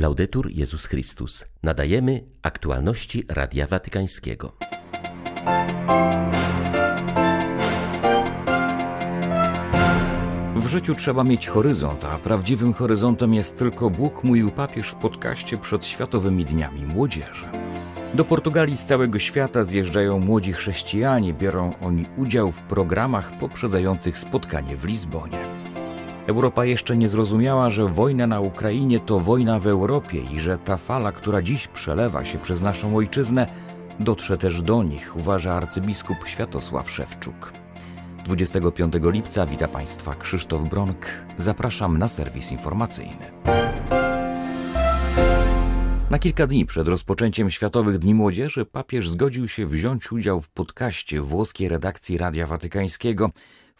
Laudetur Jezus Chrystus. Nadajemy aktualności Radia Watykańskiego. W życiu trzeba mieć horyzont, a prawdziwym horyzontem jest tylko Bóg, mówił papież w podcaście przed Światowymi Dniami Młodzieży. Do Portugalii z całego świata zjeżdżają młodzi chrześcijanie, biorą oni udział w programach poprzedzających spotkanie w Lizbonie. Europa jeszcze nie zrozumiała, że wojna na Ukrainie to wojna w Europie i że ta fala, która dziś przelewa się przez naszą ojczyznę, dotrze też do nich, uważa arcybiskup Światosław Szewczuk. 25 lipca wita Państwa Krzysztof Bronk. Zapraszam na serwis informacyjny. Na kilka dni przed rozpoczęciem Światowych Dni Młodzieży papież zgodził się wziąć udział w podcaście włoskiej redakcji Radia Watykańskiego.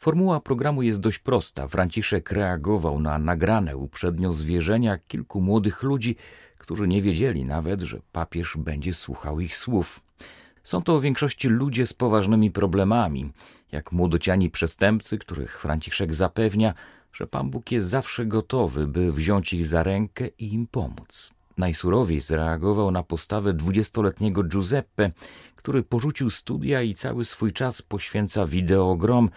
Formuła programu jest dość prosta. Franciszek reagował na nagrane uprzednio zwierzenia kilku młodych ludzi, którzy nie wiedzieli nawet, że papież będzie słuchał ich słów. Są to w większości ludzie z poważnymi problemami, jak młodociani przestępcy, których Franciszek zapewnia, że Pan Bóg jest zawsze gotowy, by wziąć ich za rękę i im pomóc. Najsurowiej zareagował na postawę dwudziestoletniego Giuseppe, który porzucił studia i cały swój czas poświęca wideogrom,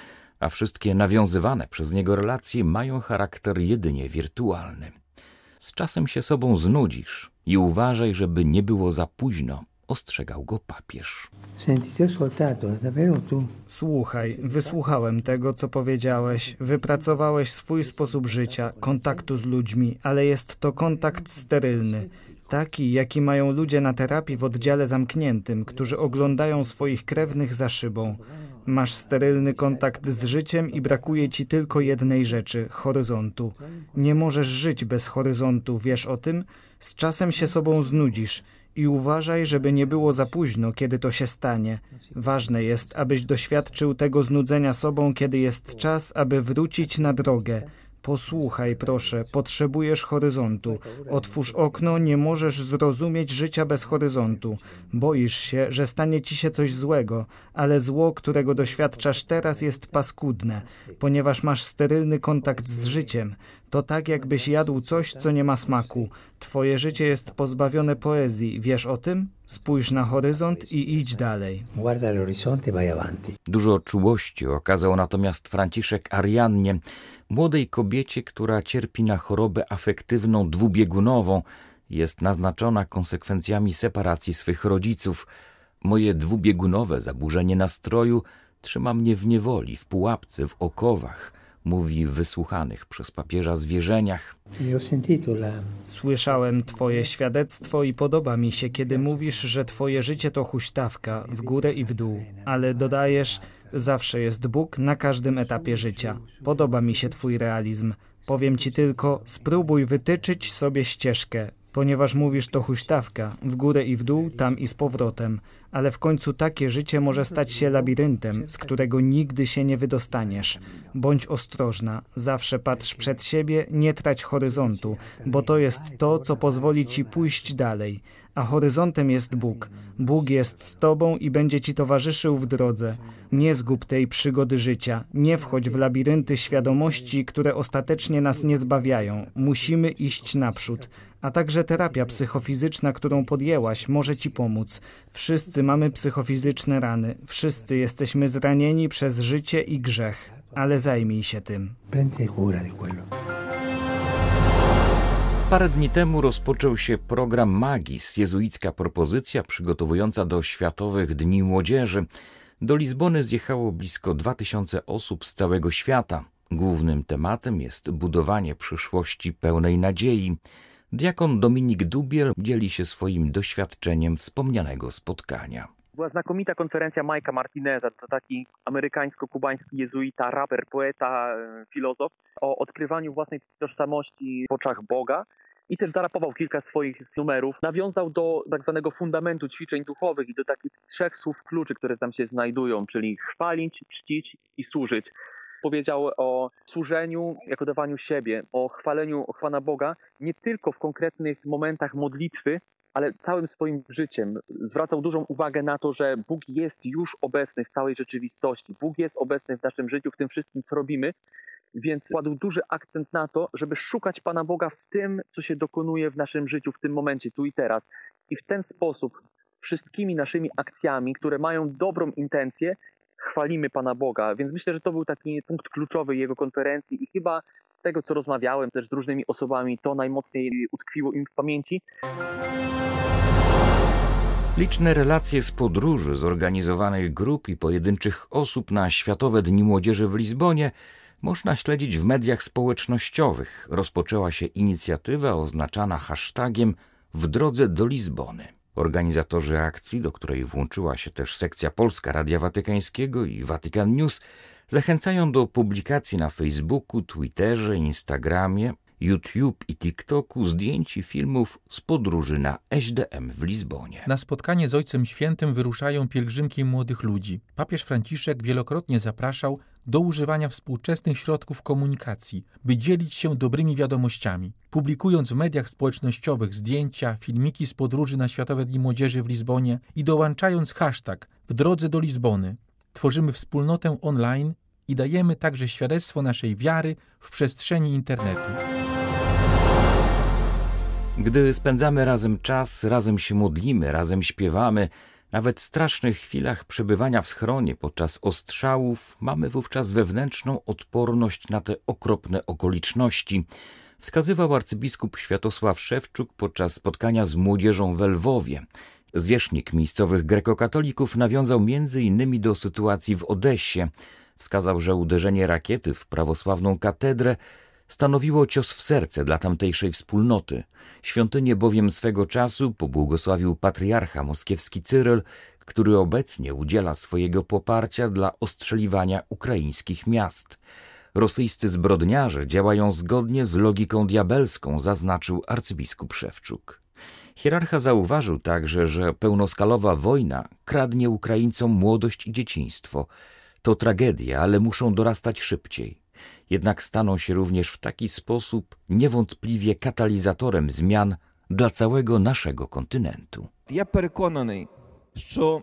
a wszystkie nawiązywane przez niego relacje mają charakter jedynie wirtualny. Z czasem się sobą znudzisz i uważaj, żeby nie było za późno, ostrzegał go papież. Słuchaj, wysłuchałem tego, co powiedziałeś. Wypracowałeś swój sposób życia, kontaktu z ludźmi, ale jest to kontakt sterylny. Taki, jaki mają ludzie na terapii w oddziale zamkniętym, którzy oglądają swoich krewnych za szybą. Masz sterylny kontakt z życiem i brakuje ci tylko jednej rzeczy horyzontu. Nie możesz żyć bez horyzontu, wiesz o tym? Z czasem się sobą znudzisz i uważaj, żeby nie było za późno, kiedy to się stanie. Ważne jest, abyś doświadczył tego znudzenia sobą, kiedy jest czas, aby wrócić na drogę. Posłuchaj, proszę, potrzebujesz horyzontu. Otwórz okno, nie możesz zrozumieć życia bez horyzontu. Boisz się, że stanie ci się coś złego, ale zło, którego doświadczasz teraz, jest paskudne, ponieważ masz sterylny kontakt z życiem. To tak, jakbyś jadł coś, co nie ma smaku. Twoje życie jest pozbawione poezji. Wiesz o tym? Spójrz na horyzont i idź dalej. Dużo czułości okazał natomiast Franciszek Ariannie, młodej kobiecie, która cierpi na chorobę afektywną dwubiegunową, jest naznaczona konsekwencjami separacji swych rodziców. Moje dwubiegunowe zaburzenie nastroju trzyma mnie w niewoli, w pułapce, w okowach mówi w wysłuchanych przez papieża zwierzeniach. Słyszałem Twoje świadectwo i podoba mi się, kiedy mówisz, że Twoje życie to huśtawka w górę i w dół, ale dodajesz, zawsze jest Bóg na każdym etapie życia. Podoba mi się Twój realizm. Powiem Ci tylko, spróbuj wytyczyć sobie ścieżkę, ponieważ mówisz to huśtawka, w górę i w dół, tam i z powrotem, ale w końcu takie życie może stać się labiryntem, z którego nigdy się nie wydostaniesz. Bądź ostrożna, zawsze patrz przed siebie, nie trać horyzontu, bo to jest to, co pozwoli ci pójść dalej. A horyzontem jest Bóg. Bóg jest z tobą i będzie ci towarzyszył w drodze. Nie zgub tej przygody życia, nie wchodź w labirynty świadomości, które ostatecznie nas nie zbawiają. Musimy iść naprzód. A także terapia psychofizyczna, którą podjęłaś, może ci pomóc. Wszyscy mamy psychofizyczne rany. Wszyscy jesteśmy zranieni przez życie i grzech. Ale zajmij się tym. Parę dni temu rozpoczął się program Magis, jezuicka propozycja przygotowująca do Światowych Dni Młodzieży. Do Lizbony zjechało blisko 2000 osób z całego świata. Głównym tematem jest budowanie przyszłości pełnej nadziei. Diakon Dominik Dubiel dzieli się swoim doświadczeniem wspomnianego spotkania. Była znakomita konferencja Majka Martineza, to taki amerykańsko-kubański jezuita, raper, poeta, filozof, o odkrywaniu własnej tożsamości w oczach Boga. I też zarapował kilka swoich numerów. Nawiązał do tak zwanego fundamentu ćwiczeń duchowych i do takich trzech słów kluczy, które tam się znajdują, czyli chwalić, czcić i służyć powiedział o służeniu jako dawaniu siebie, o chwaleniu o Pana Boga, nie tylko w konkretnych momentach modlitwy, ale całym swoim życiem. Zwracał dużą uwagę na to, że Bóg jest już obecny w całej rzeczywistości. Bóg jest obecny w naszym życiu, w tym wszystkim, co robimy. więc kładł duży akcent na to, żeby szukać Pana Boga w tym, co się dokonuje w naszym życiu, w tym momencie, tu i teraz. I w ten sposób wszystkimi naszymi akcjami, które mają dobrą intencję, chwalimy Pana Boga. Więc myślę, że to był taki punkt kluczowy jego konferencji i chyba tego, co rozmawiałem też z różnymi osobami, to najmocniej utkwiło im w pamięci. Liczne relacje z podróży zorganizowanych grup i pojedynczych osób na Światowe Dni Młodzieży w Lizbonie można śledzić w mediach społecznościowych. Rozpoczęła się inicjatywa oznaczana hashtagiem w drodze do Lizbony. Organizatorzy akcji, do której włączyła się też sekcja polska Radia Watykańskiego i Vatican News, zachęcają do publikacji na Facebooku, Twitterze, Instagramie, YouTube i TikToku zdjęć i filmów z podróży na SDM w Lizbonie. Na spotkanie z Ojcem Świętym wyruszają pielgrzymki młodych ludzi. Papież Franciszek wielokrotnie zapraszał do używania współczesnych środków komunikacji, by dzielić się dobrymi wiadomościami. Publikując w mediach społecznościowych zdjęcia, filmiki z podróży na Światowe Dni Młodzieży w Lizbonie i dołączając hashtag w drodze do Lizbony, tworzymy wspólnotę online i dajemy także świadectwo naszej wiary w przestrzeni internetu. Gdy spędzamy razem czas, razem się modlimy, razem śpiewamy, nawet w strasznych chwilach przebywania w schronie podczas ostrzałów, mamy wówczas wewnętrzną odporność na te okropne okoliczności, wskazywał arcybiskup Światosław Szewczuk podczas spotkania z młodzieżą w Lwowie. Zwierzchnik miejscowych grekokatolików nawiązał między innymi do sytuacji w Odessie. Wskazał, że uderzenie rakiety w prawosławną katedrę stanowiło cios w serce dla tamtejszej wspólnoty. Świątynię bowiem swego czasu pobłogosławił patriarcha moskiewski Cyryl, który obecnie udziela swojego poparcia dla ostrzeliwania ukraińskich miast. Rosyjscy zbrodniarze działają zgodnie z logiką diabelską, zaznaczył arcybiskup Szewczuk. Hierarcha zauważył także, że pełnoskalowa wojna kradnie Ukraińcom młodość i dzieciństwo. To tragedia, ale muszą dorastać szybciej jednak staną się również w taki sposób niewątpliwie katalizatorem zmian dla całego naszego kontynentu. Ja przekonany, że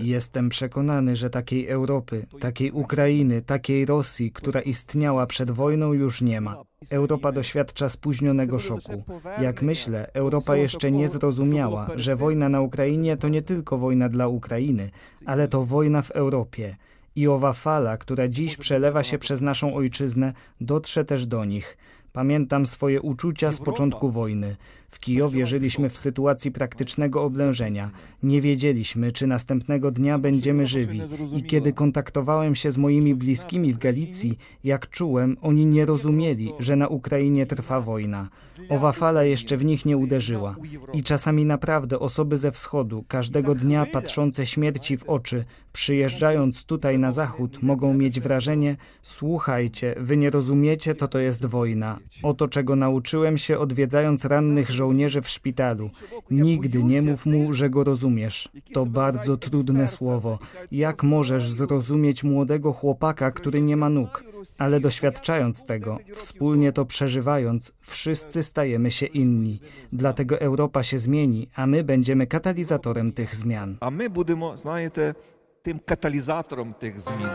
Jestem przekonany, że takiej Europy, takiej Ukrainy, takiej Rosji, która istniała przed wojną, już nie ma. Europa doświadcza spóźnionego szoku. Jak myślę, Europa jeszcze nie zrozumiała, że wojna na Ukrainie to nie tylko wojna dla Ukrainy, ale to wojna w Europie i owa fala, która dziś przelewa się przez naszą ojczyznę, dotrze też do nich. Pamiętam swoje uczucia z początku wojny. W Kijowie żyliśmy w sytuacji praktycznego oblężenia. Nie wiedzieliśmy, czy następnego dnia będziemy żywi. I kiedy kontaktowałem się z moimi bliskimi w Galicji, jak czułem, oni nie rozumieli, że na Ukrainie trwa wojna. Owa fala jeszcze w nich nie uderzyła. I czasami naprawdę osoby ze wschodu, każdego dnia patrzące śmierci w oczy, przyjeżdżając tutaj na zachód, mogą mieć wrażenie: słuchajcie, wy nie rozumiecie, co to jest wojna. Oto czego nauczyłem się odwiedzając rannych żołnierzy w szpitalu. Nigdy nie mów mu, że go rozumiesz. To bardzo trudne słowo. Jak możesz zrozumieć młodego chłopaka, który nie ma nóg? Ale doświadczając tego, wspólnie to przeżywając, wszyscy stajemy się inni. Dlatego Europa się zmieni, a my będziemy katalizatorem tych zmian. A my będziemy, знаєте, tym katalizatorem tych zmian.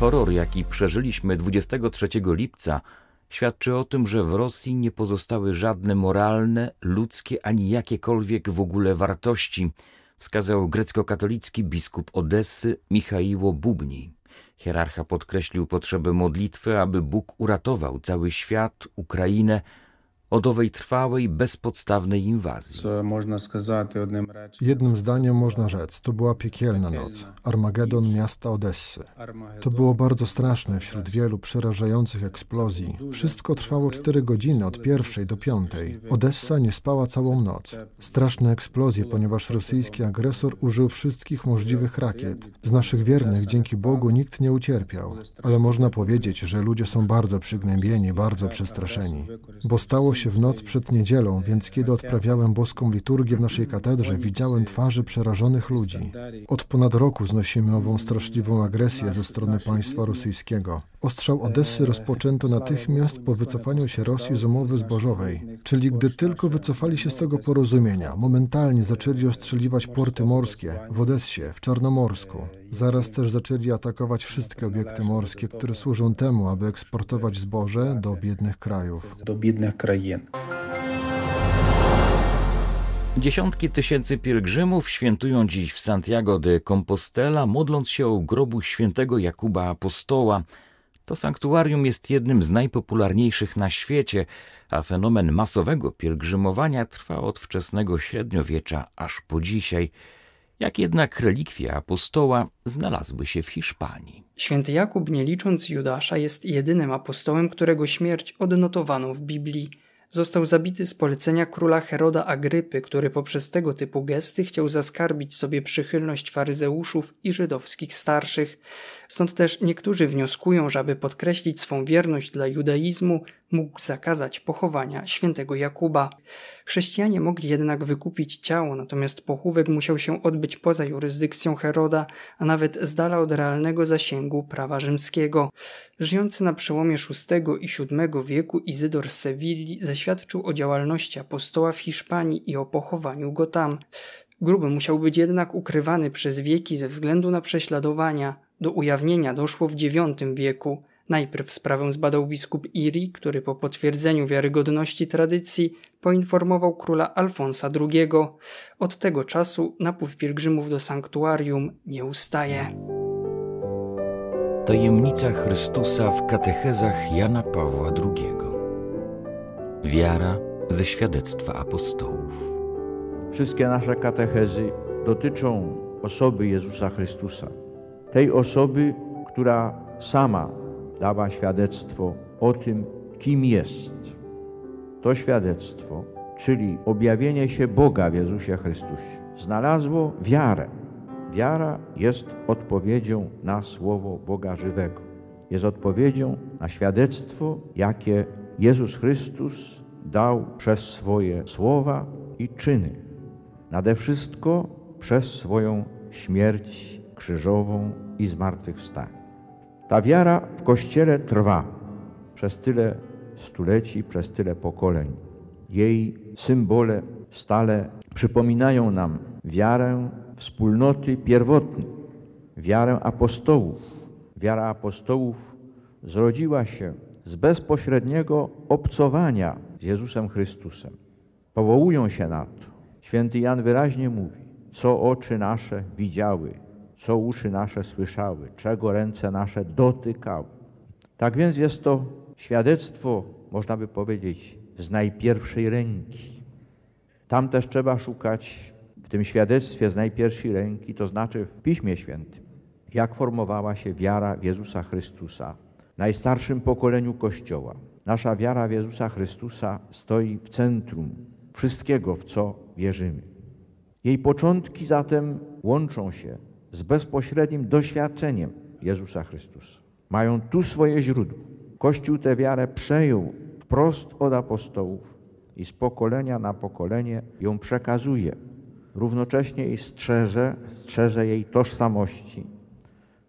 Horror, jaki przeżyliśmy 23 lipca, świadczy o tym, że w Rosji nie pozostały żadne moralne, ludzkie ani jakiekolwiek w ogóle wartości, wskazał grecko-katolicki biskup Odessy Michaiło Bubni. Hierarcha podkreślił potrzebę modlitwy, aby Bóg uratował cały świat, Ukrainę od owej trwałej, bezpodstawnej inwazji. Jednym zdaniem można rzec, to była piekielna noc, Armagedon miasta Odessy. To było bardzo straszne wśród wielu przerażających eksplozji. Wszystko trwało cztery godziny, od pierwszej do piątej. Odessa nie spała całą noc. Straszne eksplozje, ponieważ rosyjski agresor użył wszystkich możliwych rakiet. Z naszych wiernych, dzięki Bogu, nikt nie ucierpiał. Ale można powiedzieć, że ludzie są bardzo przygnębieni, bardzo przestraszeni, bo stało się się w noc przed niedzielą, więc kiedy odprawiałem boską liturgię w naszej katedrze, widziałem twarze przerażonych ludzi. Od ponad roku znosimy ową straszliwą agresję ze strony państwa rosyjskiego. Ostrzał Odessy rozpoczęto natychmiast po wycofaniu się Rosji z umowy zbożowej, czyli gdy tylko wycofali się z tego porozumienia, momentalnie zaczęli ostrzeliwać porty morskie w Odessie, w Czarnomorsku. Zaraz też zaczęli atakować wszystkie obiekty morskie, które służą temu, aby eksportować zboże do biednych krajów. Do biednych krajów. Dziesiątki tysięcy pielgrzymów świętują dziś w Santiago de Compostela, modląc się o grobu świętego Jakuba Apostoła. To sanktuarium jest jednym z najpopularniejszych na świecie, a fenomen masowego pielgrzymowania trwa od wczesnego średniowiecza aż po dzisiaj. Jak jednak relikwie apostoła znalazły się w Hiszpanii. Święty Jakub, nie licząc Judasza, jest jedynym apostołem, którego śmierć odnotowano w Biblii. Został zabity z polecenia króla Heroda Agrypy, który poprzez tego typu gesty chciał zaskarbić sobie przychylność faryzeuszów i żydowskich starszych. Stąd też niektórzy wnioskują, że aby podkreślić swą wierność dla judaizmu, mógł zakazać pochowania świętego Jakuba. Chrześcijanie mogli jednak wykupić ciało, natomiast pochówek musiał się odbyć poza jurysdykcją Heroda, a nawet z dala od realnego zasięgu prawa rzymskiego. Żyjący na przełomie VI i VII wieku Izydor z Sewilli zaświadczył o działalności apostoła w Hiszpanii i o pochowaniu go tam. Gruby musiał być jednak ukrywany przez wieki ze względu na prześladowania. Do ujawnienia doszło w IX wieku. Najpierw sprawę zbadał biskup Iri, który po potwierdzeniu wiarygodności tradycji poinformował króla Alfonsa II. Od tego czasu napływ pielgrzymów do sanktuarium nie ustaje. Tajemnica Chrystusa w katechezach Jana Pawła II. Wiara ze świadectwa apostołów. Wszystkie nasze katechezy dotyczą osoby Jezusa Chrystusa. Tej osoby, która sama dała świadectwo o tym, kim jest. To świadectwo, czyli objawienie się Boga w Jezusie Chrystusie, znalazło wiarę. Wiara jest odpowiedzią na słowo Boga żywego. Jest odpowiedzią na świadectwo, jakie Jezus Chrystus dał przez swoje słowa i czyny. Nade wszystko przez swoją śmierć krzyżową i zmartwychwstanie. Ta wiara w Kościele trwa przez tyle stuleci, przez tyle pokoleń. Jej symbole stale przypominają nam wiarę wspólnoty pierwotnej, wiarę apostołów. Wiara apostołów zrodziła się z bezpośredniego obcowania z Jezusem Chrystusem. Powołują się na to. Święty Jan wyraźnie mówi, co oczy nasze widziały, co uszy nasze słyszały, czego ręce nasze dotykały. Tak więc jest to świadectwo, można by powiedzieć, z najpierwszej ręki. Tam też trzeba szukać w tym świadectwie z najpierwszej ręki, to znaczy w Piśmie Świętym, jak formowała się wiara w Jezusa Chrystusa, najstarszym pokoleniu Kościoła. Nasza wiara w Jezusa Chrystusa stoi w centrum wszystkiego, w co wierzymy. Jej początki zatem łączą się z bezpośrednim doświadczeniem Jezusa Chrystusa. Mają tu swoje źródło. Kościół tę wiarę przejął wprost od apostołów i z pokolenia na pokolenie ją przekazuje. Równocześnie jej strzeże, strzeże jej tożsamości.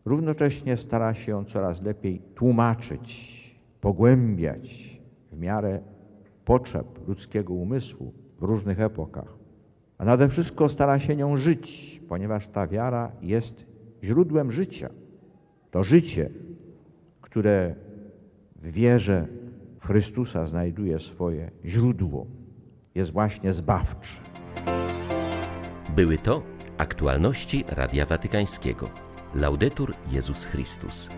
Równocześnie stara się ją coraz lepiej tłumaczyć, pogłębiać w miarę potrzeb ludzkiego umysłu w różnych epokach. A nade wszystko stara się nią żyć, ponieważ ta wiara jest źródłem życia. To życie, które w wierze w Chrystusa znajduje swoje źródło, jest właśnie zbawcze. Były to aktualności Radia Watykańskiego. Laudetur Jezus Chrystus.